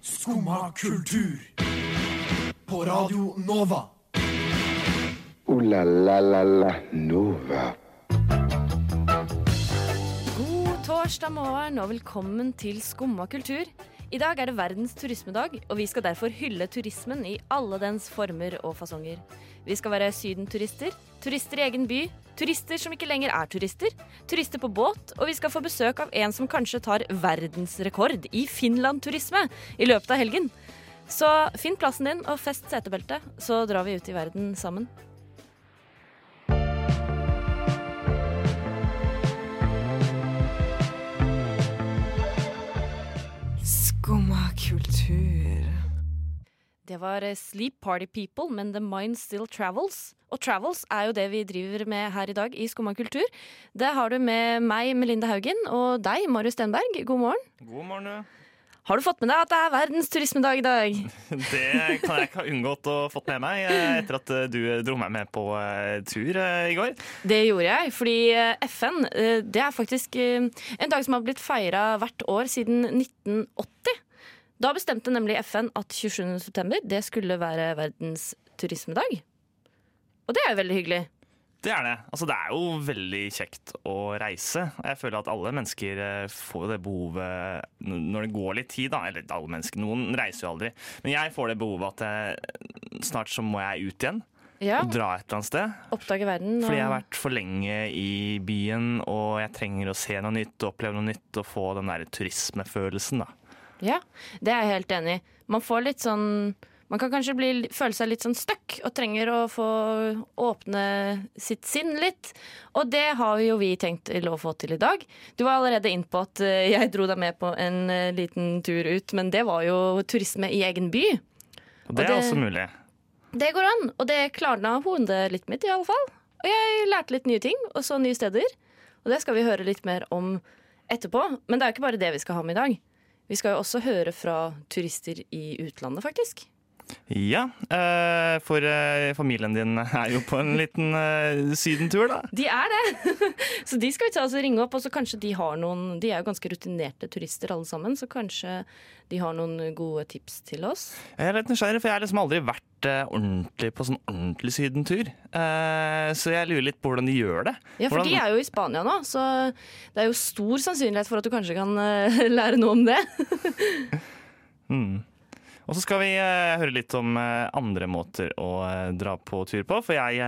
Skumma kultur. På Radio Nova. O-la-la-la-la Nova. God torsdag morgen og velkommen til Skumma kultur. I dag er det verdens turismedag, og vi skal derfor hylle turismen i alle dens former og fasonger. Vi skal være sydenturister, turister i egen by, turister som ikke lenger er turister, turister på båt, og vi skal få besøk av en som kanskje tar verdensrekord i Finland-turisme i løpet av helgen. Så finn plassen din og fest setebeltet, så drar vi ut i verden sammen. Skumma kultur. Det var eh, Sleep Party People, men The Mind Still Travels. Og Travels er jo det vi driver med her i dag i Skumma kultur. Det har du med meg, Melinda Haugen, og deg, Marius Stenberg. God morgen. God morgen, Ja. Har du fått med deg at det er verdens turismedag i dag? Det kan jeg ikke ha unngått å fått med meg eh, etter at eh, du dro meg med på tur i går. Det gjorde jeg, fordi FN det er faktisk en dag som har blitt feira hvert år siden 1980. Da bestemte nemlig FN at 27. september det skulle være verdens turismedag. Og det er jo veldig hyggelig. Det er det. Altså, det er jo veldig kjekt å reise. Jeg føler at alle mennesker eh, får det behovet når det går litt tid. Da. Eller alle mennesker, noen reiser jo aldri. Men jeg får det behovet at jeg, snart så må jeg ut igjen Ja, og dra et eller annet sted. Oppdage verden. Fordi jeg har vært for lenge i byen, og jeg trenger å se noe nytt, og oppleve noe nytt og få den der turismefølelsen. da. Ja, det er jeg helt enig i. Man får litt sånn Man kan kanskje bli, føle seg litt sånn stuck og trenger å få åpne sitt sinn litt. Og det har jo vi tenkt å få til i dag. Du var allerede inn på at eh, jeg dro deg med på en eh, liten tur ut, men det var jo turisme i egen by. Og det, det- er også mulig. Det går an, og det klarna hodet litt mitt i alle fall. Og jeg lærte litt nye ting, og så nye steder. Og det skal vi høre litt mer om etterpå. Men det er jo ikke bare det vi skal ha med i dag. Vi skal jo også høre fra turister i utlandet, faktisk. Ja, eh, for eh, familien din er jo på en liten eh, sydentur, da. De er det! så de skal vi ta oss og ringe opp, og så kanskje de har noen De er jo ganske rutinerte turister alle sammen, så kanskje de har noen gode tips til oss. Jeg er litt nysgjerrig, for jeg har liksom aldri vært ordentlig på sånn ordentlig sydentur. Så jeg lurer litt på hvordan de gjør det. Ja, for Hvordan- de er jo i Spania nå, så det er jo stor sannsynlighet for at du kanskje kan lære noe om det. Mm. Og så skal vi eh, høre litt om eh, andre måter å eh, dra på tur på. For jeg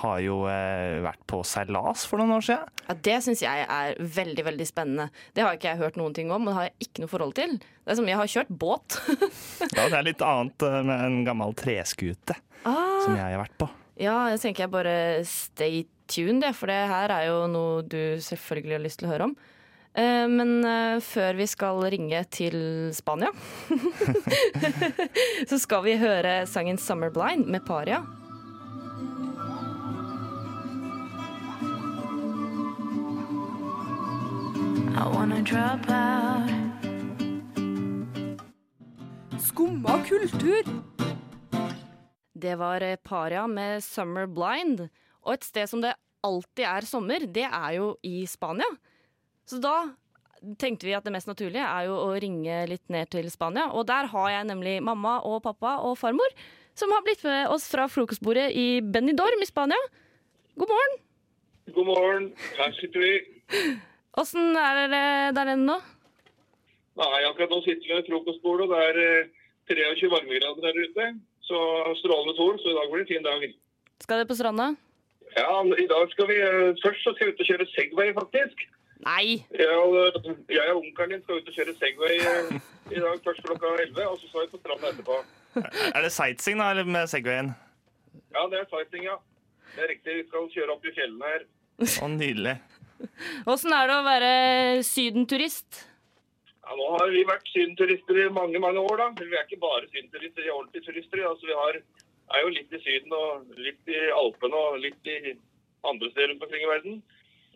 har jo vært på seilas for noen år siden. Ja, Det syns jeg er veldig veldig spennende. Det har ikke jeg hørt noen ting om, og det har jeg ikke noe forhold til. Det er som jeg har kjørt båt. Ja, det er litt annet med en gammel treskute ah, som jeg har vært på. ja, jeg tenker jeg bare stay tuned, for det her er jo noe du selvfølgelig har lyst til å høre om. Eh, Men eh, før vi skal ringe til Spania, så skal vi høre sangen 'Summer Blind' med Paria. I wanna drop out. Skumma kultur. Det var eh, Paria med 'Summer Blind'. Og et sted som det alltid er sommer, det er jo i Spania. Så da tenkte vi at det mest naturlige er jo å ringe litt ned til Spania. Og der har jeg nemlig mamma og pappa og farmor, som har blitt med oss fra frokostbordet i Benidorm i Spania. God morgen! God morgen. Her sitter vi. Åssen er dere der nede nå? Nei, akkurat nå sitter vi ved frokostbordet, og det er eh, 23 varmegrader der ute. Så strålende sol, så i dag blir det en fin dag. Skal dere på stranda? Ja, i dag skal vi eh, Først så skal vi ut og kjøre Segway, faktisk. Nei! Ja, jeg og onkelen din skal ut og kjøre Segway eh, i dag først klokka 11, og så skal vi på stranda etterpå. Er det sightseeing da, eller med Segwayen? Ja, det er sightseeing, ja. Det er riktig. Vi skal kjøre opp i fjellene her. Å, nydelig. Åssen er det å være sydenturist? Ja, Nå har vi vært sydenturister i mange mange år. da. Vi er ikke bare sydenturister, vi er ordentlige turister. Altså, vi har, er jo litt i Syden og litt i Alpene og litt i andre steder rundt omkring i verden.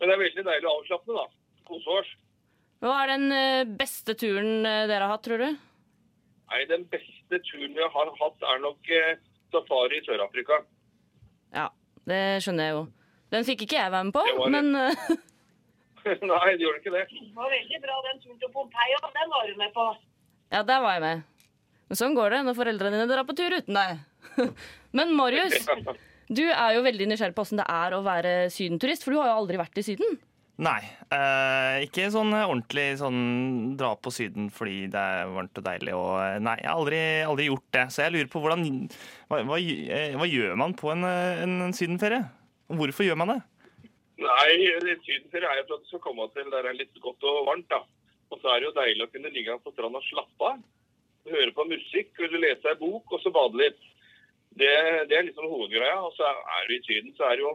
Men det er veldig deilig å avslappe, da. Kose oss. Hva er den eh, beste turen eh, dere har hatt, tror du? Nei, Den beste turen vi har hatt, er nok eh, safari i Sør-Afrika. Ja, det skjønner jeg jo. Den fikk ikke jeg være med på, Det men Nei, det gjorde ikke det. Det var veldig bra den turen til Pompeia. den var du med på. Ja, der var jeg med. Men sånn går det når foreldrene dine drar på tur uten deg. Men Marius, du er jo veldig nysgjerrig på hvordan det er å være sydenturist, for du har jo aldri vært i Syden. Nei, eh, ikke sånn ordentlig sånn dra på Syden fordi det er varmt og deilig. Og, eh, nei, jeg har aldri, aldri gjort det. Så jeg lurer på hvordan Hva, hva, eh, hva gjør man på en, eh, en, en sydenferie? Hvorfor gjør man det? Nei, sydenferie er jo for at du skal komme til der det er litt godt og varmt, da. Og så er det jo deilig å kunne ligge på stranda og slappe av. Høre på musikk, eller lese ei bok, og så bade litt. Det, det er liksom hovedgreia. Og så er du i Syden, så er det jo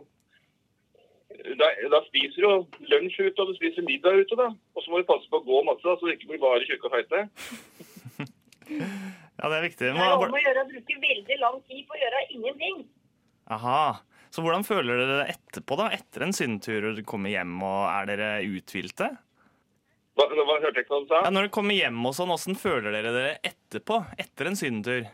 da, da spiser du jo lunsj ute, og du spiser middag ute, da. Og så må du passe på å gå masse, da, så du ikke blir bare tjukke og feite. Ja, det er viktig. Det er om å gjøre å bruke veldig lang tid på å gjøre ingenting. Aha. Så hvordan føler dere det etterpå, da? Etter en sydentur og kommer hjem, og er dere uthvilte? Hva, hva hørte jeg ikke hva du sa? Ja, når dere kommer hjem og sånn, hvordan føler dere dere etterpå? Etter en sydentur?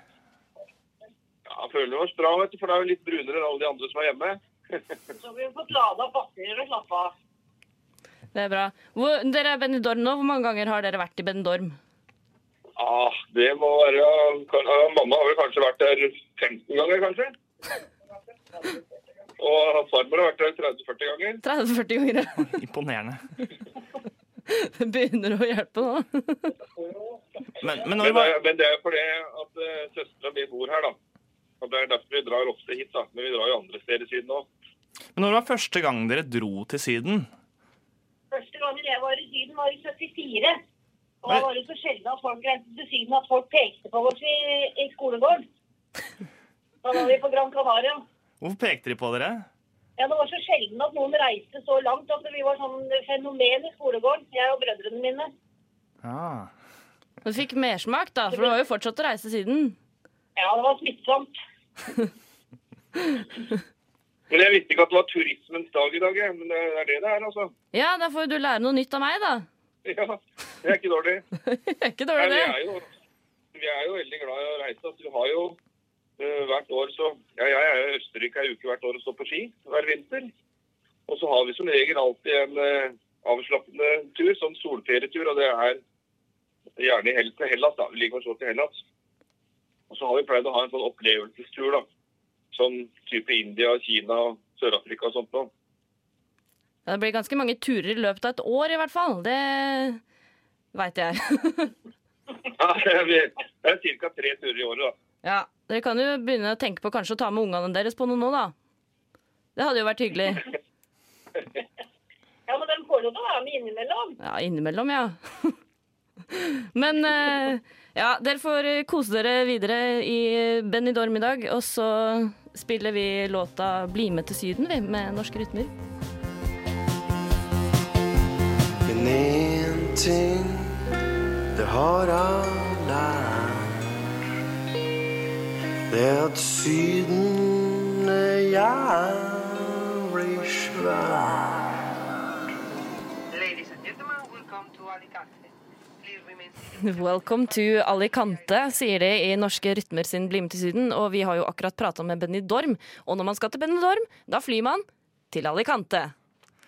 Ja, føler oss bra, vet du, for det er jo litt brunere enn alle de andre som er hjemme. Så har vi fått lada batterier og slappa av. Det er bra. Hvor, dere er Benidorm nå. Hvor mange ganger har dere vært i Benidorm? Ah, det må være ja, Mamma har vel kanskje vært der 15 ganger, kanskje. Og farmor har vært der 30-40 ganger. 30-40 ganger. ja. Imponerende. Det begynner å hjelpe nå. Men, men Men det, er- men det er fordi at uh, søstera mi bor her, da. Og Det er derfor vi drar ofte hit, da. Men vi drar jo andre steder i Syden òg. men når var første gang dere dro til Syden? Første gangen jeg var i Syden, var i 74. Og da var det så sjelden at folk reiste til Syden at folk pekte på oss i, i skolegården. Da var vi på Gran Canaria. Hvorfor pekte de på dere? Ja, Det var så sjelden at noen reiste så langt at vi var sånn fenomen i skolegården. Jeg og brødrene mine. Ah. Du fikk mersmak, da, for du har jo fortsatt å reise siden. Ja, det var smittsomt. Men jeg visste ikke at det var turismens dag i dag, jeg. men det er det det er, altså. Ja, da får du lære noe nytt av meg, da. Ja, Det er ikke dårlig. Det er ikke Nei, dårlig, vi, det. er jo, vi er jo veldig glad i å reise. Altså, vi har jo uh, hvert år så ja, Jeg er i Østerrike ei uke hvert år og står på ski hver vinter. Og så har vi som regel alltid en uh, avslappende tur, sånn solferietur, og det er gjerne i Hellas. da. Vi liker å se til Hellas. Og så har vi pleid å ha en sånn opplevelsestur, da. Sånn type India, Kina, Sør-Afrika og sånt noe. Det blir ganske mange turer i løpet av et år, i hvert fall. Det veit jeg. Ja, det er ca. tre turer i året, da. Ja, Dere kan jo begynne å tenke på kanskje å ta med ungene deres på noe nå, da. Det hadde jo vært hyggelig. Ja, men de får jo da være med innimellom. Ja, innimellom, ja. Men eh, ja, dere får eh, kose dere videre i Benny Dorm i dag, og så spiller vi låta 'Bli med til Syden', vi, med norske rytmer. Men én ting, det har alla Det er at Syden er jævlig svær Ladies and gentlemen, welcome to Alicante. Welcome to Alicante, sier de i Norske Rytmer sin Bli med til Syden. Og vi har jo akkurat prata med Benny Dorm, og når man skal til Benny Dorm, da flyr man til Alicante.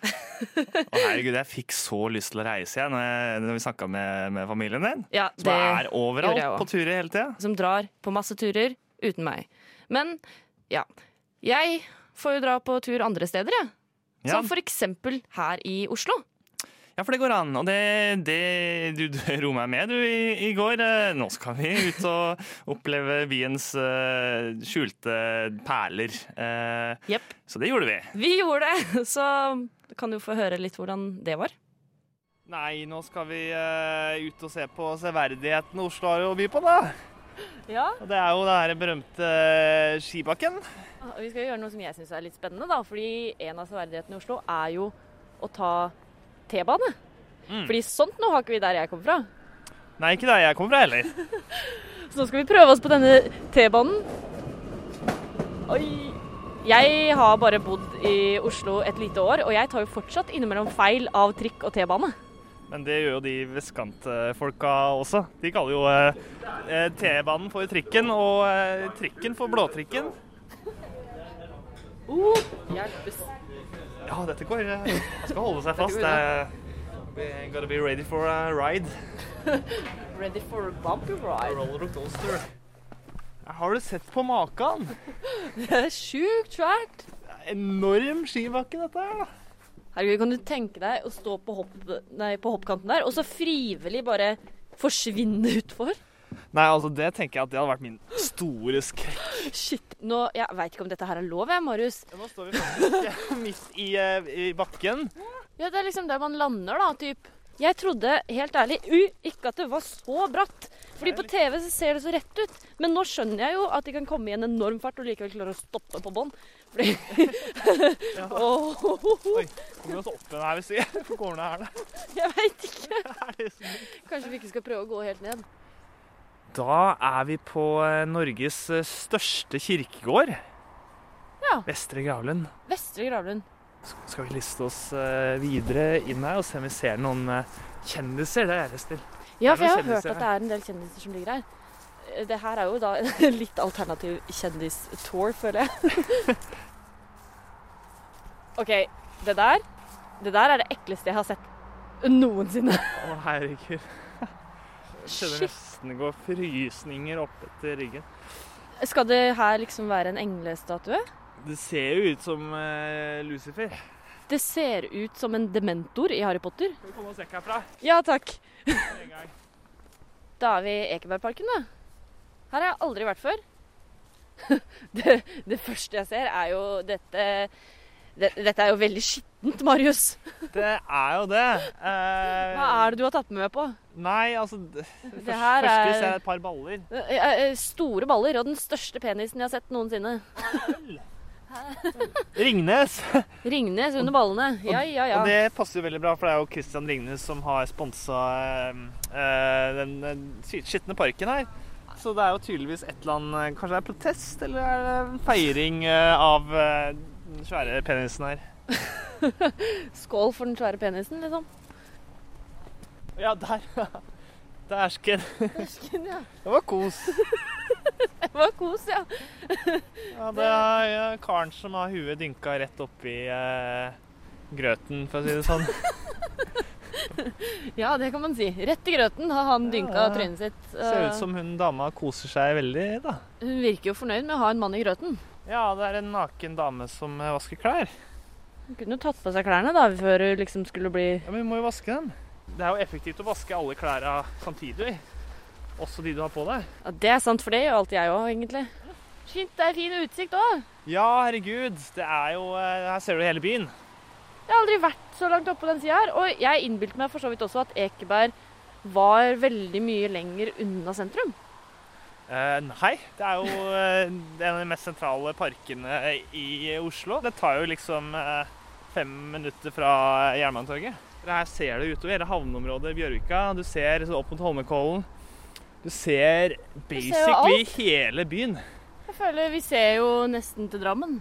Å, herregud, jeg fikk så lyst til å reise igjen når, når vi snakka med, med familien din. Ja, Som det er overalt på turer hele tida. Som drar på masse turer uten meg. Men ja, jeg får jo dra på tur andre steder, jeg. Ja. Som for eksempel her i Oslo. Ja, for det går an. Og det, det du dro meg med du i, i går. Eh, Nå skal vi ut og oppleve byens uh, skjulte perler. Uh, yep. Så det gjorde vi. Vi gjorde det, så kan du få høre litt hvordan det var. Nei, nå skal vi uh, ut og se på severdighetene Oslo har å by på, da. Ja. Og det er jo den berømte eh, skibakken. Vi skal gjøre noe som jeg syns er litt spennende, da. Fordi en av severdighetene i Oslo er jo å ta T-bane. Fordi sånt nå har ikke vi der jeg kommer fra. Nei, ikke der jeg kommer fra heller. Så nå skal vi prøve oss på denne T-banen. Oi. Jeg har bare bodd i Oslo et lite år, og jeg tar jo fortsatt innimellom feil av trikk og T-bane. Men det gjør jo de vestkantfolka også. De kaller jo eh, eh, T-banen for trikken, og eh, trikken for blåtrikken. Oh, hjelpes. Ja, dette går eh, Man skal holde seg fast. We're gonna be ready for a ride. Ready for a bumpy ride. Roller coaster. Har du sett på maken? Det er sjukt svært. Enorm skibakke, dette. Herregud, kan du tenke deg å stå på, hopp, nei, på hoppkanten der, og så frivillig bare forsvinne utfor? Nei, altså det tenker jeg at det hadde vært min store skrekk. Shit. Nå, Jeg veit ikke om dette her er lov, jeg, Marius. Nå står vi faktisk midt i, eh, i bakken. Ja, Det er liksom der man lander, da, typ. Jeg trodde helt ærlig uh, ikke at det var så bratt. Fordi på TV så ser det så rett ut. Men nå skjønner jeg jo at de kan komme i en enorm fart og likevel klare å stoppe på bånn. Fordi Åh. Oi, kommer vi oss opp igjen her, hvis vi Hvor går det her, da? Jeg veit ikke. Kanskje vi ikke skal prøve å gå helt ned. Da er vi på eh, Norges eh, største kirkegård. Ja. Vestre Gravlund. Vestre Gravlund. Skal vi liste oss eh, videre inn her og se om vi ser noen kjendiser? Det er lyst til. Ja, for jeg har hørt at det er en del kjendiser som ligger her. Det her er jo da en litt alternativ kjendistour, føler jeg. OK, det der Det der er det ekleste jeg har sett noensinne. Å, herregud. Shit. Nesten går frysninger opp etter ryggen. Skal det her liksom være en englestatue? Det ser jo ut som uh, Lucifer. Det ser ut som en dementor i Harry Potter. Skal vi komme oss vekk herfra? Ja takk. Da er vi i Ekebergparken, da. Her har jeg aldri vært før. Det, det første jeg ser, er jo dette det, Dette er jo veldig skittent, Marius. Det er jo det. Eh, Hva er det du har tatt med meg på? Nei, altså er- ser jeg et par baller. Eh, eh, Store baller og den største penisen jeg har sett noensinne. Ringnes. Ringnes under ballene. Ja, ja, ja. Og det passer jo veldig bra, for det er jo Christian Ringnes som har sponsa den eh, skitne parken her. Så det er jo tydeligvis et eller annet Kanskje det er protest, eller er det en feiring eh, av eh, den svære penisen her? Skål for den svære penisen, liksom. Ja, der. Dæsken. Dæsken, ja. Det var kos. Det var kos, ja. Ja, det er ja, karen som har huet dynka rett oppi eh, grøten, for å si det sånn. Ja, det kan man si. Rett i grøten har han dynka Ja. trynet sitt. Ser Eh, ut som hun dama koser seg veldig, da. Hun virker jo fornøyd med å ha en mann i grøten. Ja, det er en naken dame som eh, vasker klær. Hun kunne jo tatt på seg klærne da, før hun liksom skulle bli Ja, Men vi må jo vaske dem. Det er jo effektivt å vaske alle klærne samtidig. Også de du har på deg. Ja, Det er sant, for det gjør alltid jeg òg, egentlig. Fint, det er fin utsikt òg. Ja, herregud. Det er jo eh, Her ser du hele byen. Jeg har aldri vært så langt oppe på den sida her. Og jeg innbilte meg for så vidt også at Ekeberg var veldig mye lenger unna sentrum. Eh, nei, det er jo eh, en av de mest sentrale parkene i Oslo. Det tar jo liksom eh, fem minutter fra Jernbanetorget. Her ser du utover hele havneområdet Bjørvika. Du ser så opp mot Holmenkollen. Du ser basically ser hele byen. Jeg føler vi ser jo nesten til Drammen.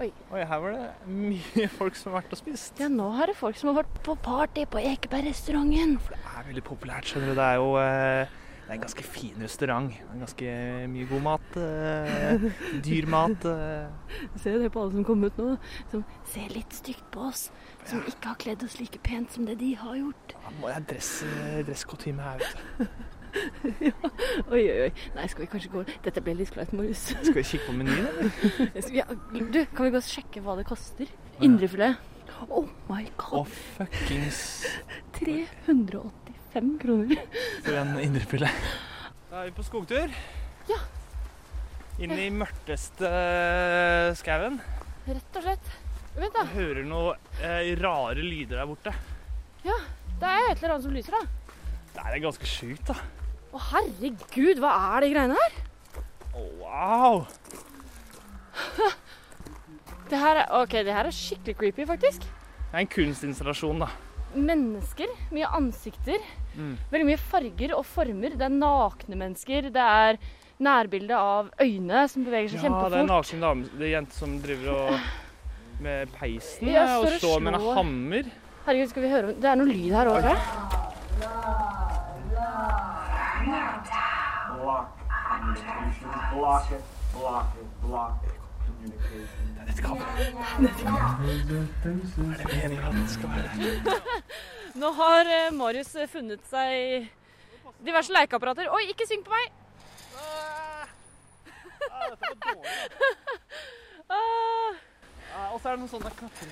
Oi. Oi, her var det mye folk som har vært og spist. Ja, nå er det folk som har vært på party på Ekeberg-restauranten. Det er veldig populært, skjønner du. Det er jo eh, det er en ganske fin restaurant. Ganske mye god mat. Eh, dyr mat. Eh. Se det på alle som kommer ut nå, som ser litt stygt på oss. Som ikke har kledd oss like pent som det de har gjort. Da må jeg dresse dresskostyme her, vet du. Oi, oi, oi. Nei, skal vi kanskje gå Dette ble litt flaut, Marius. Skal vi kikke på menyen, eller? Ja, du, kan vi gå og sjekke hva det koster? Indrefilet. Oh my god. god. fuckings 385 kroner. For en indrepille. Da er vi på skogtur. Ja. Inn i mørteste eh, skauen. Rett og slett. Vent, da. Jeg hører noe eh, rare lyder der borte. Ja, det er et eller annet som lyser, da. Det er ganske sjukt, da. Å, herregud, hva er de greiene her? Wow! Det her er, ok, det her er skikkelig creepy, faktisk. Det er en kunstinstallasjon, da. Mennesker, mye ansikter, Mm. veldig mye farger og former. Det er nakne mennesker, det er nærbilde av øyne som beveger seg Ja, det er en naken dame, det er en jente som driver og med peisen Ja, og står slå. med en hammer. Herregud, skal vi høre Det er noe lyd her òg, tror jeg. Nå har eh, Marius eh, funnet seg diverse lekeapparater. Oi, ikke syng på meg! Ah, Og så er det noen sånne knapper.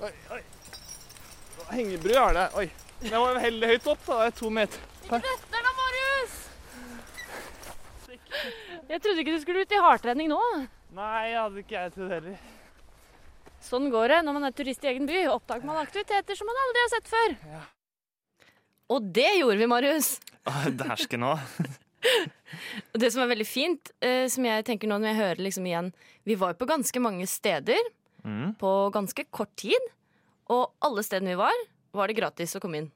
Oi, oi. Hengebru er det. Oi. Den var veldig høyt opp, da. Det er to meter. Ikke dette da, Marius! Jeg trodde ikke du skulle ut i hardtrening nå. Nei, jeg hadde ikke jeg trodd heller. Sånn går det når man er turist i egen by. Oppdager man aktiviteter som man aldri har sett før. Ja. Og det gjorde vi, Marius. Dæsken òg. Og det som er veldig fint, eh, som jeg tenker nå når jeg hører liksom igjen Vi var jo på ganske mange steder Mm. på ganske kort tid. Og alle stedene vi var, var det gratis å komme inn.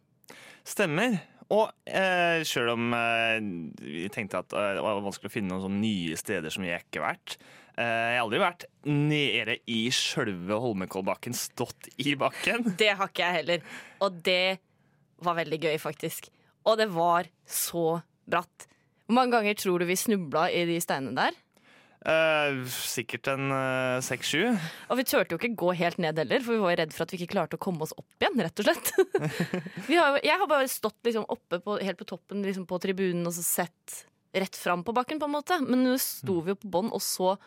Stemmer. Og eh, sjøl om eh, vi tenkte at eh, det var vanskelig å finne noen sånne nye steder som vi ikke har vært Jeg har aldri vært nede i sjølve Holmenkollbakken, stått i bakken. Det har ikke jeg heller. Og det var veldig gøy, faktisk. Og det var så bratt. Hvor mange ganger tror du vi snubla i de steinene der? Uh, sikkert en eh, seks-sju. Og vi turte jo ikke gå helt ned heller, for vi var redd for at vi ikke klarte å komme oss opp igjen, rett og slett. vi har, jeg har bare stått liksom oppe på, helt på toppen liksom på tribunen og så sett rett fram på bakken, på en måte. Men nå sto vi jo på bånn og så.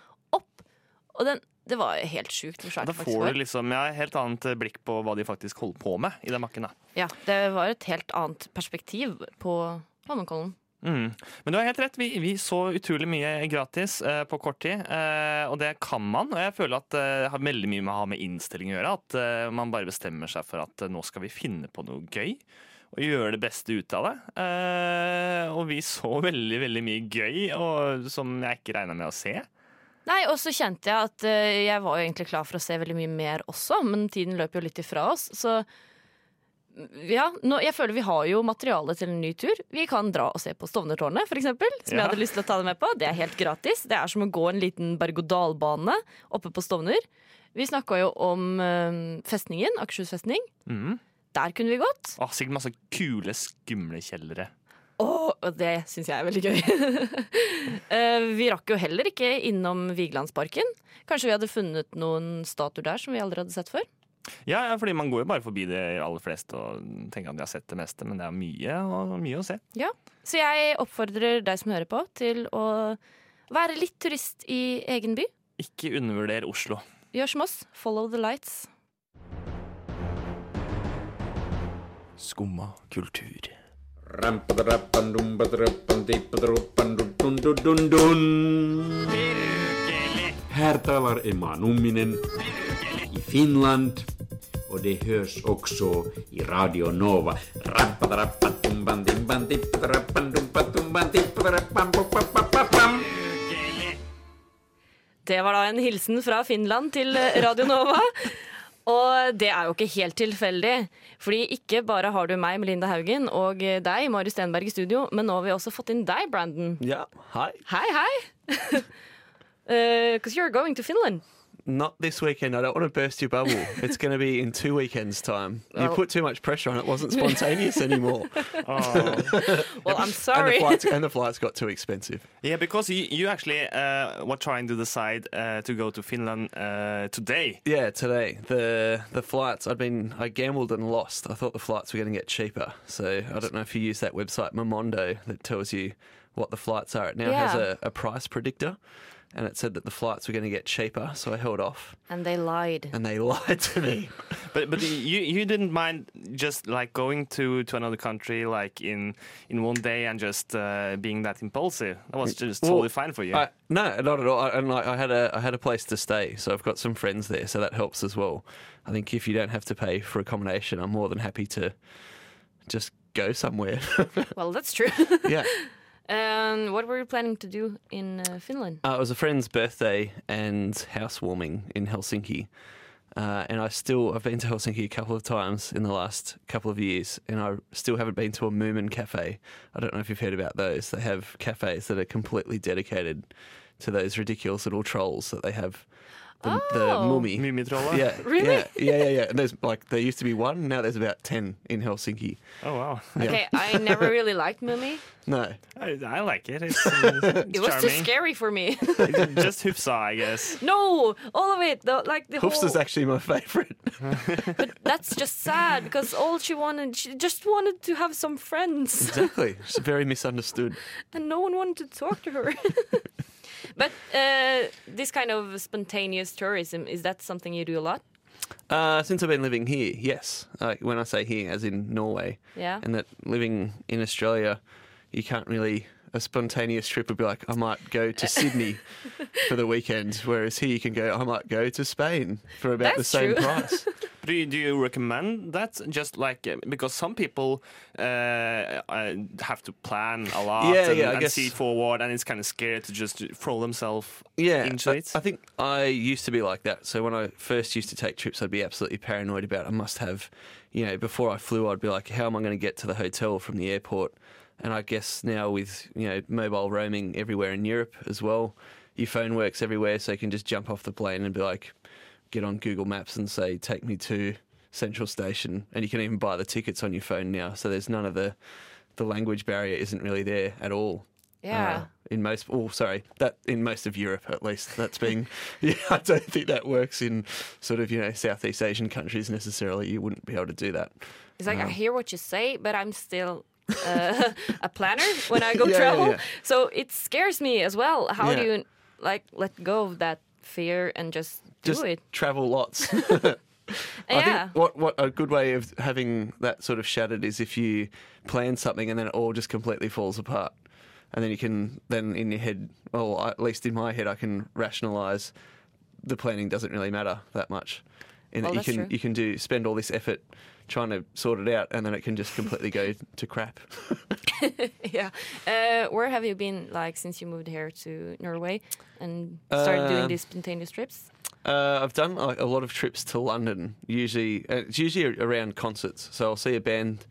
Og den, det var helt sjukt hvor svært Da det faktisk får var. du liksom ja, helt annet eh, blikk på hva de faktisk holder på med i den bakken. da. Ja, det var et helt annet perspektiv på Holmenkollen. Mm. Men du har helt rett, vi, vi så utrolig mye gratis eh, på kort tid. Eh, og det kan man. Og jeg føler at eh, det har veldig mye med å ha med innstilling å gjøre. At eh, man bare bestemmer seg for at eh, nå skal vi finne på noe gøy. Og gjøre det beste ut av det. Og vi så veldig, veldig mye gøy og, som jeg ikke regna med å se. Nei, og så kjente jeg at uh, jeg var jo egentlig klar for å se veldig mye mer også, men tiden løp jo litt ifra oss. Så ja, nå, jeg føler vi har jo materiale til en ny tur. Vi kan dra og se på Stovnertårnet, eksempel, som jeg hadde lyst til å ta deg med på. Det er helt gratis. Det er som å gå en liten berg-og-dal-bane oppe på Stovner. Vi snakka jo om eh, festningen, Akershus festning. Mm. Der kunne vi gått. Å, sikkert masse kule, skumle kjellere. Åh, og det syns jeg er veldig gøy. Eh, vi rakk jo heller ikke innom Vigelandsparken. Kanskje vi hadde funnet noen statuer der som vi aldri hadde sett før. Ja, ja, fordi man går jo bare forbi det aller fleste og tenker at de har sett det meste, men det er mye, og mye å se. Ja, Så jeg oppfordrer deg som hører på, til å være litt turist i egen by. Ikke undervurder Oslo. Gjør som oss. Follow the lights. Skumma kultur. Här talar Emma Numminen i Finland och det hörs också i Radio Nova. Det var da en hilsen fra Finland til Radio Nova. Og det er jo ikke helt tilfeldig, fordi ikke bare har du meg, Melinda Haugen, og deg, Mari Stenberg, i studio, men nå har vi også fått inn deg, Brandon. Ja, hei. Hei, hei! Because you're going to Finland. Not this weekend. I don't want to burst your bubble. It's going to be in two weekends' time. You Well- put too much pressure on it. wasn't spontaneous anymore. Well, I'm And sorry. the, flights, and the flights got too expensive. Yeah, because you, you actually uh, were trying to decide uh, to go to Finland uh, today. Yeah, today the the flights. I'd been I gambled and lost. I thought the flights were going to get cheaper. So I don't know if you use that website Momondo that tells you what the flights are. It now has Yeah. a, a price predictor, and it said that the flights were going to get cheaper. So I held off, And they lied. and they lied to me. But but you you didn't mind just like going to, to another country like in in one day and just uh, being that impulsive. That was just Well, totally fine for you. I, no, not at all. I, and like, I had a I had a place to stay, so I've got some friends there, so that helps as well. I think if you don't have to pay for accommodation, I'm more than happy to just go somewhere. Well, that's true. yeah. And what were you planning to do in uh, Finland? Uh, it was a friend's birthday and housewarming in Helsinki. Uh, and I still, I've been to Helsinki a couple of times in the last couple of years, and I still haven't been to a Moomin cafe. I don't know if you've heard about those. They have cafes that are completely dedicated to those ridiculous little trolls that they have the, the Oh. mummy. Mummitrollet? Yeah, Really? Yeah, yeah, yeah, yeah. And there's like there used to be one. Now there's about ten in Helsinki. Oh wow. Yeah. Okay, I never really liked Mummy. No. I, I like it. It's, it's It was too scary for me. Just Hufsa, I guess. no, all of it. The, like the Hoofs whole. is actually my favourite. But that's just sad because all she wanted, she just wanted to have some friends, exactly. She's very misunderstood. and no one wanted to talk to her. But uh, this kind of spontaneous tourism is that something you do a lot? Uh, since I've been living here, yes. Like when I say here, as in Norway, Yeah. and that living in Australia, you can't really. A spontaneous trip would be like, I might go to Sydney for the weekend, whereas here you can go, I might go to Spain for about the same true. price. Do you, do you recommend that? Just like uh, because some people uh, uh, have to plan a lot Yeah, and, yeah, and see forward, and it's kind of scary to just throw themselves Yeah, into it. I think I used to be like that. So when I first used to take trips, I'd be absolutely paranoid about. I must have, you know, before I flew, I'd be like, how am I going to get to the hotel from the airport? And I guess now with you know mobile roaming everywhere in Europe as well, your phone works everywhere, so you can just jump off the plane and be like, get on Google Maps and say, take me to Central Station, and you can even buy the tickets on your phone now. So there's none of the the language barrier isn't really there at all. Yeah. Uh, in most, oh, sorry, that in most of Europe at least. That's being, yeah, I don't think that works in sort of you know Southeast Asian countries necessarily. You wouldn't be able to do that. It's like I Um, hear what you say, but I'm still uh, a planner when I go Yeah, travel. yeah. So it scares me as well. How do you like let go of that fear and just do it? travel lots. I think what what a good way of having that sort of shattered is if you plan something and then it all just completely falls apart, and then you can then in your head, well, at least in my head, I can rationalize the planning doesn't really matter that much. That Oh, you can true. you can do spend all this effort trying to sort it out, and then it can just completely go to crap. yeah. Uh, where have you been like since you moved here to Norway and started doing Um, these spontaneous trips? Uh, I've done like, a lot of trips to London. Usually, uh, it's usually around concerts. So I'll see a band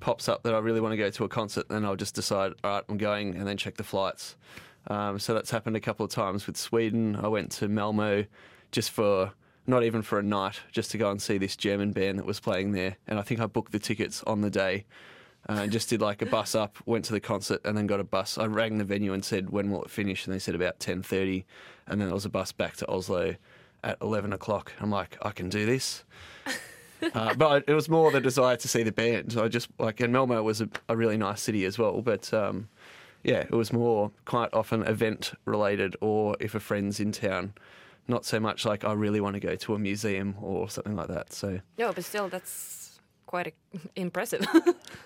pops up that I really want to go to a concert, and I'll just decide, all right, I'm going, and then check the flights. Um, so that's happened a couple of times with Sweden. I went to Malmo just for not even for a night, just to go and see this German band that was playing there, and I think I booked the tickets on the day. Uh, and just did like a bus up, went to the concert, and then got a bus. I rang the venue and said, "When will it finish?" And they said about ten thirty, and then there was a bus back to Oslo at eleven o'clock. I'm like, I can do this. uh, but it was more the desire to see the band. I just like, and Malmo was a, a really nice city as well. But um, yeah, it was more quite often event related, or if a friend's in town. Not so much like I really want to go to a museum or something like that. So No, but still, that's quite impressive.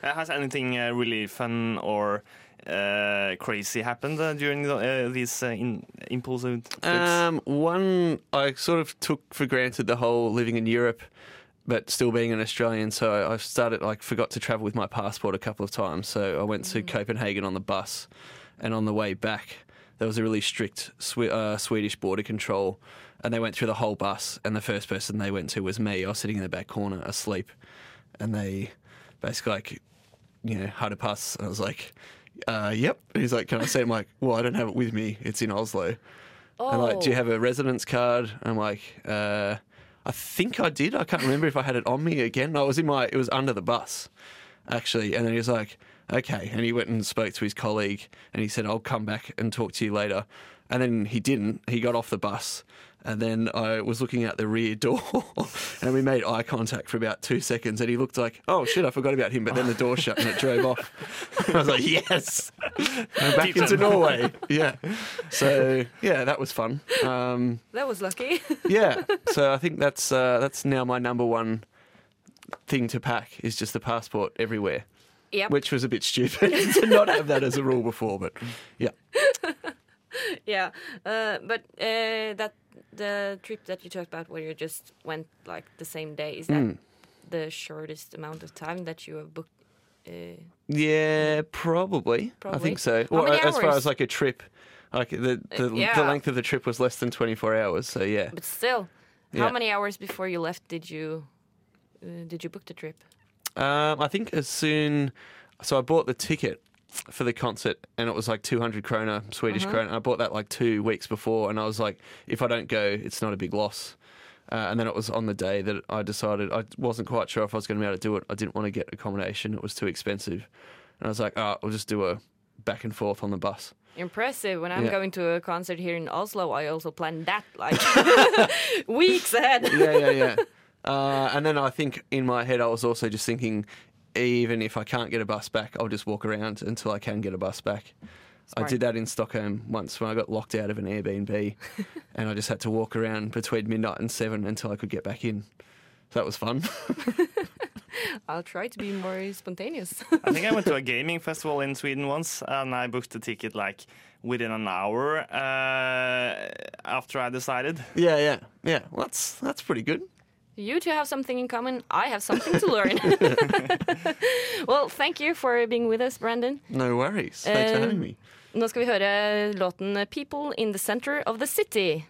Uh, has anything uh, really fun or uh, crazy happened uh, during the, uh, these uh, in, impulsive trips? Um, one I sort of took for granted the whole living in Europe, but still being an Australian. So I started like forgot to travel with my passport a couple of times. So I went to Copenhagen on the bus, and on the way back there was a really strict Swe- uh, Swedish border control, and they went through the whole bus. And the first person they went to was me. I was sitting in the back corner asleep, and they basically like you know, had a pass. And I was like, uh, yep. And he's like, can I see it? I'm like, well, I don't have it with me. It's in Oslo. Oh. And like, do you Oh. have a residence card? And I'm like, uh, I think I did. I can't remember if I had it on me again. It was in my, it was under the bus, actually. And then he was like, okay. And he went and spoke to his colleague and he said, I'll come back and talk to you later. And then he didn't. He got off the bus. And then I was looking out the rear door and we made eye contact for about two seconds. And he looked like, oh shit, I forgot about him. But then the door shut and it drove off. I was like, yes, I'm back Keep into them. Norway. Yeah. So, yeah, that was fun. Um, that was lucky. yeah. So I think that's uh, that's now my number one thing to pack is just the passport everywhere. Yep. Which was a bit stupid to not have that as a rule before, but yeah. yeah, uh, but uh, that the trip that you talked about, where you just went like the same day, is that Mm. the shortest amount of time that you have booked? Uh, Yeah, probably. I think so. How many as far as like a trip, like the the, Uh, yeah. the length of the trip was less than twenty four hours. So yeah. but still, Yeah. how many hours before you left did you uh, did you book the trip? Um, I think as soon, so I bought the ticket for the concert, and it was like 200 krona, Swedish Uh-huh. krona. I bought that like two weeks before, and I was like, if I don't go, it's not a big loss. Uh, and then it was on the day that I decided I wasn't quite sure if I was going to be able to do it. I didn't want to get accommodation; it was too expensive. And I was like, oh, I'll just do a back and forth on the bus. Impressive. When I'm Yeah. going to a concert here in Oslo, I also plan that like weeks ahead. yeah, yeah, yeah. Uh, and then I think in my head, I was also just thinking, even if I can't get a bus back, I'll just walk around until I can get a bus back. I did that in Stockholm once when I got locked out of an Airbnb, and I just had to walk around between midnight and seven until I could get back in. So that was fun. I'll try to be more spontaneous. I think I went to a gaming festival in Sweden once, and I booked a ticket like within an hour uh, after I decided. yeah, yeah, yeah. Well, that's that's pretty good. You two have something in common. I have something to learn. well, thank you for being with us, Brandon. No worries. Thanks for having me. Nå skal vi høre låten 'People in the Center of the City'.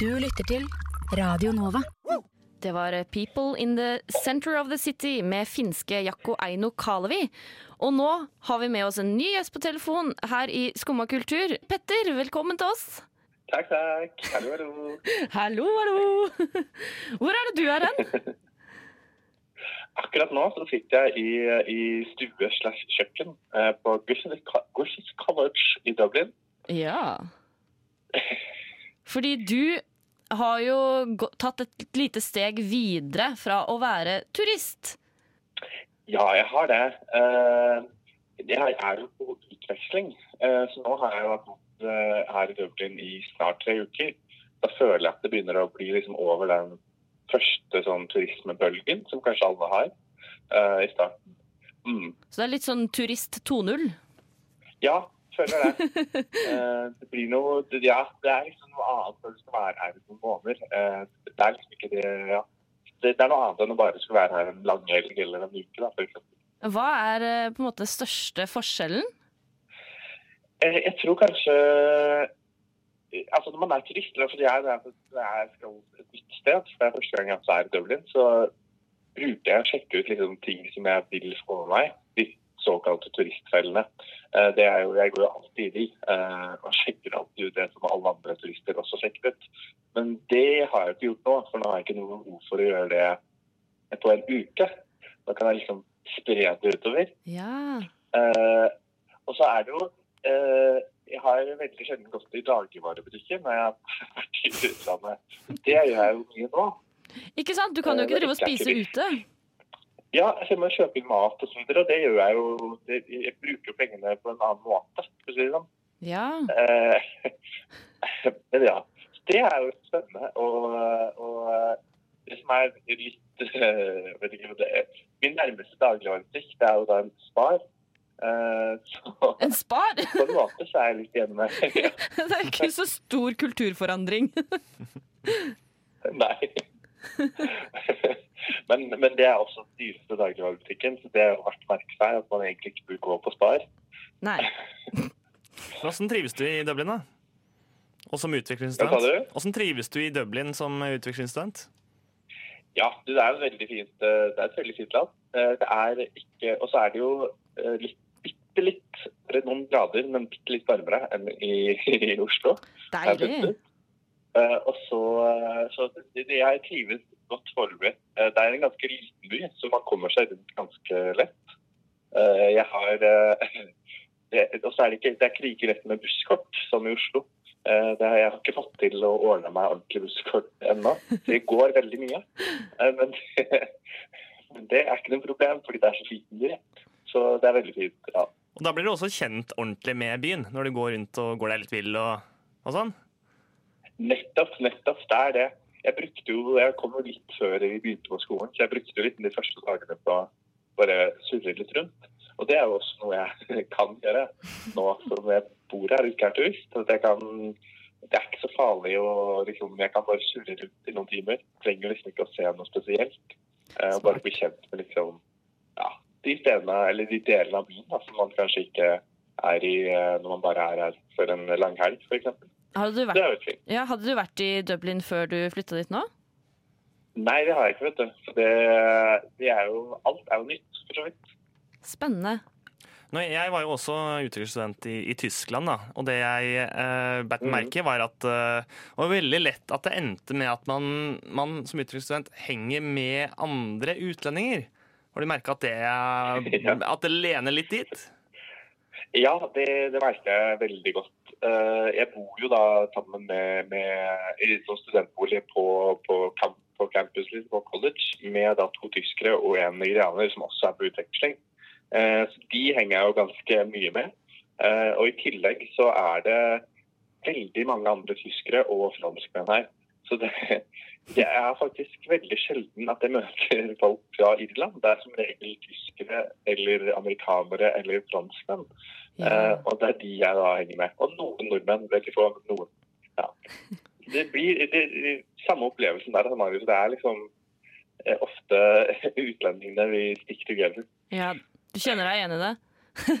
Du lytter til Radio Nova. Det var 'People in the Center of the City' med finske Jakko Eino Kalevi. Og nå har vi med oss en ny gjest på telefon her i Skumma kultur. Petter, velkommen til oss. Takk, takk. Hallo, hallo. Hallo, hallo. Hvor er det du er hen? Akkurat nå så sitter jeg i, i stue slash kjøkken eh, på Gushis College i Dublin. Ja. Fordi du har jo tatt et lite steg videre fra å være turist. Ja, jeg har det. Det jeg er jo på utveksling, eh, så nå har jeg jo bodd eh, her i Dublin i snart tre uker. Da føler jeg at det begynner å bli liksom over den første sånn turismebølgen som kanskje alle har eh, i starten. Mm. Så det er litt sånn turist 2.0. Ja, føler det. Eh, det blir noe Ja, det er liksom noe annet når du skal være her i noen måneder. Eh, det er liksom ikke det Ja. Det, det er noe annet enn å bare skulle være her en lang helg eller en uke, da, for eksempel. Hva er eh, på en måte største forskjellen? Jeg tror kanskje Altså når man er turist, eller fordi jeg, er skal et nytt sted, det er første gang jeg er i Dublin, så bruker jeg å sjekke ut liksom, ting som jeg vil få med meg. De såkalte turistfellene. Eh, Det er jo, jeg går jo alltid i eh, og sjekker alltid ut det som alle andre turister også sjekker ut. Men det har jeg ikke gjort nå, for nå har jeg ikke noe behov for å gjøre det på en uke. Da kan jeg liksom spre det utover. Ja. Eh, og så er det jo eh, Jeg har veldig sjelden gått i dagligvarebutikken når jeg har vært i utlandet. Det gjør jeg jo mye nå. Ikke sant? Du kan jo Eh, ikke drive og spise ute. Ja, jeg må kjøpe inn mat og så videre, og det gjør jeg jo det, Jeg bruker pengene på en annen måte, for å si det sånn. Ja. Eh, men ja. Det er jo spennende. Og, og eh, det som er litt jeg vet ikke hva det er. Min nærmeste dagligvarebutikk det er jo da en Spar. Eh, så En Spar? på en måte så er jeg litt hjemme. ja. Det er ikke så stor kulturforandring. Nei. men, men det er også den dyreste dagligvarebutikken, så det er verdt å merke seg at man egentlig ikke burde gå på Spar. Nei. Hvordan trives du i Dublin, da? Og som du? Hvordan trives du i Dublin som utviklingsstudent? Ja, det er fint, eh, det er et veldig fint land. Eh, Det er ikke, og så er det jo eh, litt, bitte litt, noen grader, men bitte litt varmere enn i, i Oslo. Deilig. Eh, Og så, eh, så jeg trives godt foreløpig. Eh, Det er en ganske liten by, så man kommer seg rundt ganske lett. Jeg har Og så er det ikke, det er ikke like med busskort som i Oslo. Uh, Det, jeg har ikke fått til å ordne meg ordentlig busskort ennå. Det går veldig mye. Uh, Men, det, det er ikke noe problem, fordi det er så liten by. Så det er veldig fint. ja. Og Da blir du også kjent ordentlig med byen, når du går rundt og går deg litt vill og, og sånn? Nettopp, nettopp. Det er det. Jeg brukte jo, jeg kom jo litt før vi begynte på skolen, så jeg brukte jo litt de første dagene på å bare surre litt rundt. Og det er jo også noe jeg kan gjøre nå som jeg bor her ikke er turist. At jeg kan, det er ikke så farlig å liksom, Jeg kan bare surre rundt i noen timer. Trenger liksom ikke å se noe spesielt. Eh, og bare bli kjent med liksom ja, de stedene, eller de delene av byen da, som man kanskje ikke er i eh, når man bare er her for en lang helg, f.eks. Hadde du, Det er jo vært, fint. ja, hadde du vært i Dublin før du flytta dit nå? Nei, det har jeg ikke, vet du. For det, det er jo Alt er jo nytt, for så vidt. Spennende. Nå, jeg var jo også utvekslingsstudent i, i Tyskland, da, og det jeg eh, bet meg merke var at eh, det var veldig lett at det endte med at man, man som utvekslingsstudent henger med andre utlendinger. Har du merka at, det at det lener litt dit? Ja, det, det merker jeg veldig godt. Eh, Jeg bor jo da sammen med, med i studentbolig på, på, på campus liksom, på college med da to tyskere og en nigerianer som også er på utveksling. Eh, Så de henger jeg jo ganske mye med. Eh, Og i tillegg så er det veldig mange andre tyskere og franskmenn her. Så det, det er faktisk veldig sjelden at jeg møter folk fra Irland. Det er som regel tyskere eller amerikanere eller franskmenn. Eh, og det er de jeg da henger med. Og noen nordmenn. Veldig få, for noen. Ja. Det blir det, det, samme opplevelsen der. Det er liksom eh, ofte utlendingene vi stikker together. Ja, du kjenner deg igjen i det?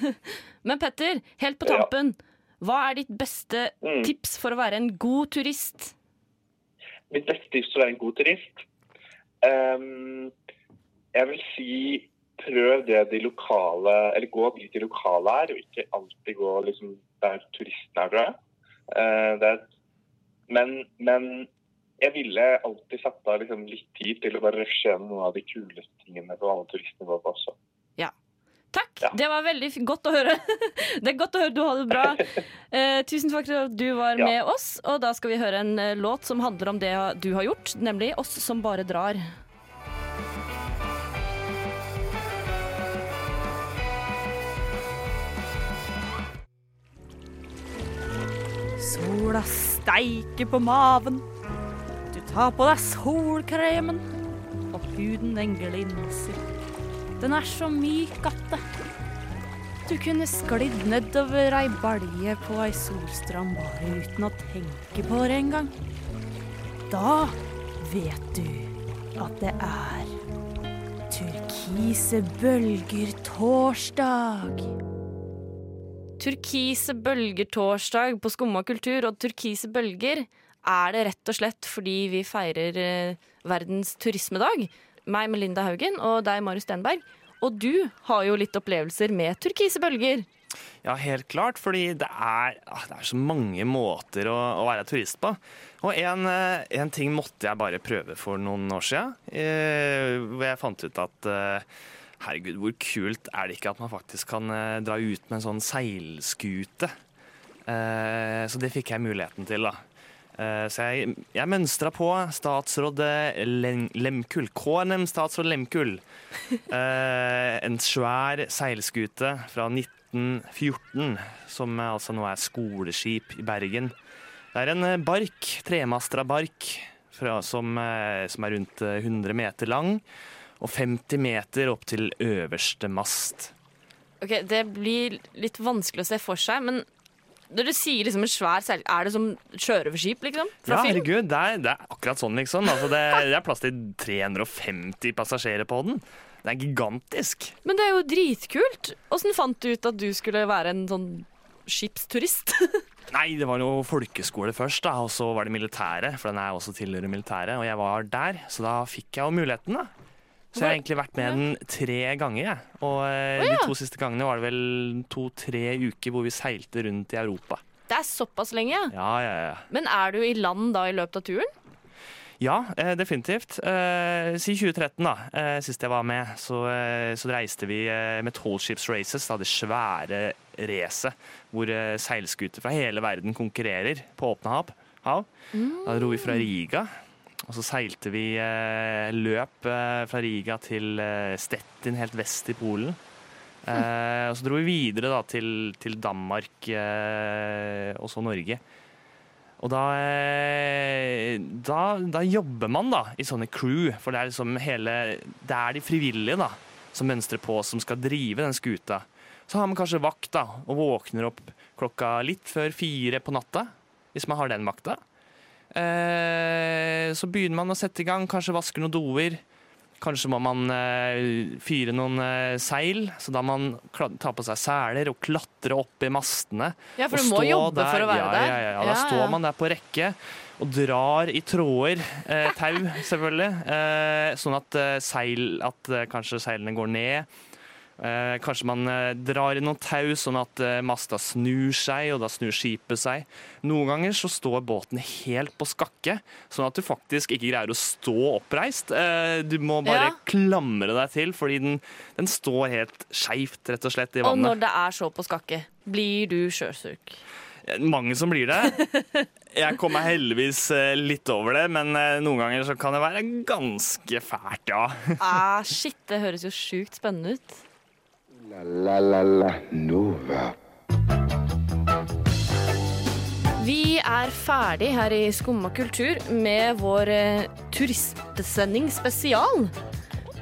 Men Petter, helt på tampen. Hva er ditt beste Mm. tips for å være en god turist? Mitt beste tips til å være en god turist um, Jeg vil si prøv det de lokale Eller gå dit de lokale er, og ikke alltid gå liksom, der turistene er, tror jeg. Eh, det er, men, men jeg ville alltid satt av liksom, litt tid til å bare rushe gjennom noen av de kuleste tingene på alle turistene våre på også. Ja. Takk, det var veldig godt å høre. Det er godt å høre du har det bra. Eh, tusen takk for at du var Ja. med oss. Og da skal vi høre en eh, låt som handler om det du har gjort, nemlig Oss som bare drar. Sola steiker på maven. Du tar på deg solkremen, og huden den glinser. Den er så myk at det Du kunne sklidd nedover ei balje på ei solstrand bare uten å tenke på det engang. Da vet du at det er turkise bølger torsdag. Turkise bølger torsdag på Skumma kultur, og turkise bølger er det rett og slett fordi vi feirer eh, verdens turismedag. Meg, Melinda Haugen, og deg, Marius Stenberg. Og du har jo litt opplevelser med turkise bølger. Ja, helt klart, fordi det er, ah, det er så mange måter å, å være turist på. Og en, eh, en ting måtte jeg bare prøve for noen år siden, eh, hvor jeg fant ut at eh, herregud, hvor kult er det ikke at man faktisk kan dra ut med en sånn seilskute? Så det fikk jeg muligheten til, da. Eh, Så jeg, jeg mønstra på statsråd eh, Lem- Lemkull, KNM statsråd Lemkull. Eh, En svær seilskute fra 1914, som altså nå er skoleskip i Bergen. Det er en bark, tremastra bark, fra, som, som er rundt eh, 100 meter lang, og 50 meter opp til øverste mast. Ok, Det blir litt vanskelig å se for seg, men når du sier liksom en svær seil, er det som sjørøverskip, liksom? Ja, film? herregud, det er, det er akkurat sånn, liksom. Altså, det, det er plass til 350 passasjerer på den. Det er gigantisk. Men det er jo dritkult. Åssen fant du ut at du skulle være en sånn skipsturist? Nei, det var jo folkeskole først, da, og så var det militæret, for den er også tilhører militæret, og jeg var der, så da fikk jeg jo muligheten, da. Så jeg har egentlig vært med den tre ganger, jeg. Og eh, ja. de to siste gangene var det vel to-tre uker hvor vi seilte rundt i Europa. Det er såpass lenge, ja. Ja, ja. Men er du i land da i løpet av turen? Ja, eh, definitivt. Siden si 2013, da, eh, sist jeg var med, så, eh, så reiste vi eh, med Tallships Races, da, det svære racet hvor eh, seilskuter fra hele verden konkurrerer på åpne hav. Da dro vi fra Riga, og så seilte vi eh, løp eh, fra Riga til eh, Stettin, helt vest i Polen. Og så dro vi videre da, til, til Danmark og så Norge. Og da, da, da jobber man da i sånne crew, for det er liksom hele Det er de frivillige da som mønstrer på, som skal drive den skuta. Så har man kanskje vakt da, og våkner opp klokka litt før fire på natta, hvis man har den vakta. Eh, så begynner man å sette i gang, kanskje vasker noen doer. Kanskje må man eh, fyre noen eh, seil, så da man tar på seg seler og klatre opp i mastene. Ja, for du må jobbe jobbe for å være der. Ja, ja, ja. Da Ja, står man der på rekke og drar i tråder, eh, tau selvfølgelig, eh, sånn at, seil, at kanskje seilene går ned. Eh, kanskje man eh, drar i noen tau sånn at eh, masta snur seg, og da snur skipet seg. Noen ganger så står båten helt på skakke, sånn at du faktisk ikke greier å stå oppreist. Eh, du må bare Ja. klamre deg til, fordi den, den står helt skeivt, rett og slett, i vannet. Og når det er så på skakke, blir du sjøsyk? Mange som blir det. Jeg kom meg heldigvis eh, litt over det, men eh, noen ganger så kan det være ganske fælt, ja. Ah, shit, det høres jo sjukt spennende ut. La la la la Nova. Vi er ferdig her i Skumma kultur med vår eh, turistsending spesial.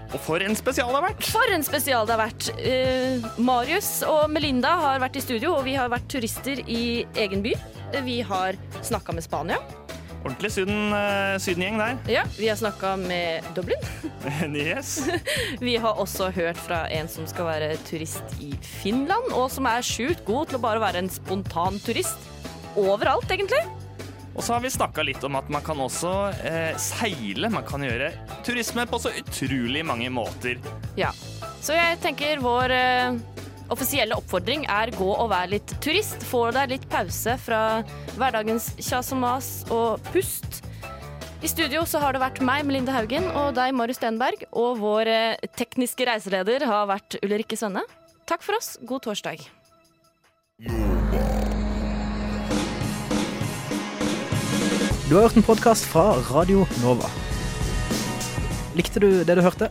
Og for en spesial det har vært! For en spesial det har vært. Eh, Marius og Melinda har vært i studio, og vi har vært turister i egen by. Vi har snakka med Spania. Ordentlig syden, eh, sydengjeng der. Ja, vi har snakka med Dublin. yes. Vi har også hørt fra en som skal være turist i Finland, og som er sjukt god til å bare være en spontan turist. Overalt, egentlig. Og så har vi snakka litt om at man kan også eh, seile. Man kan gjøre turisme på så utrolig mange måter. Ja. Så jeg tenker vår eh, offisielle oppfordring er gå og vær litt turist. Få deg litt pause fra hverdagens kjas og mas og pust. I studio så har det vært meg, Melinda Haugen, og deg, Marius Stenberg. Og vår eh, tekniske reiseleder har vært Ulrikke Svenne. Takk for oss. God torsdag. Du har hørt en podkast fra Radio Nova. Likte du det du hørte?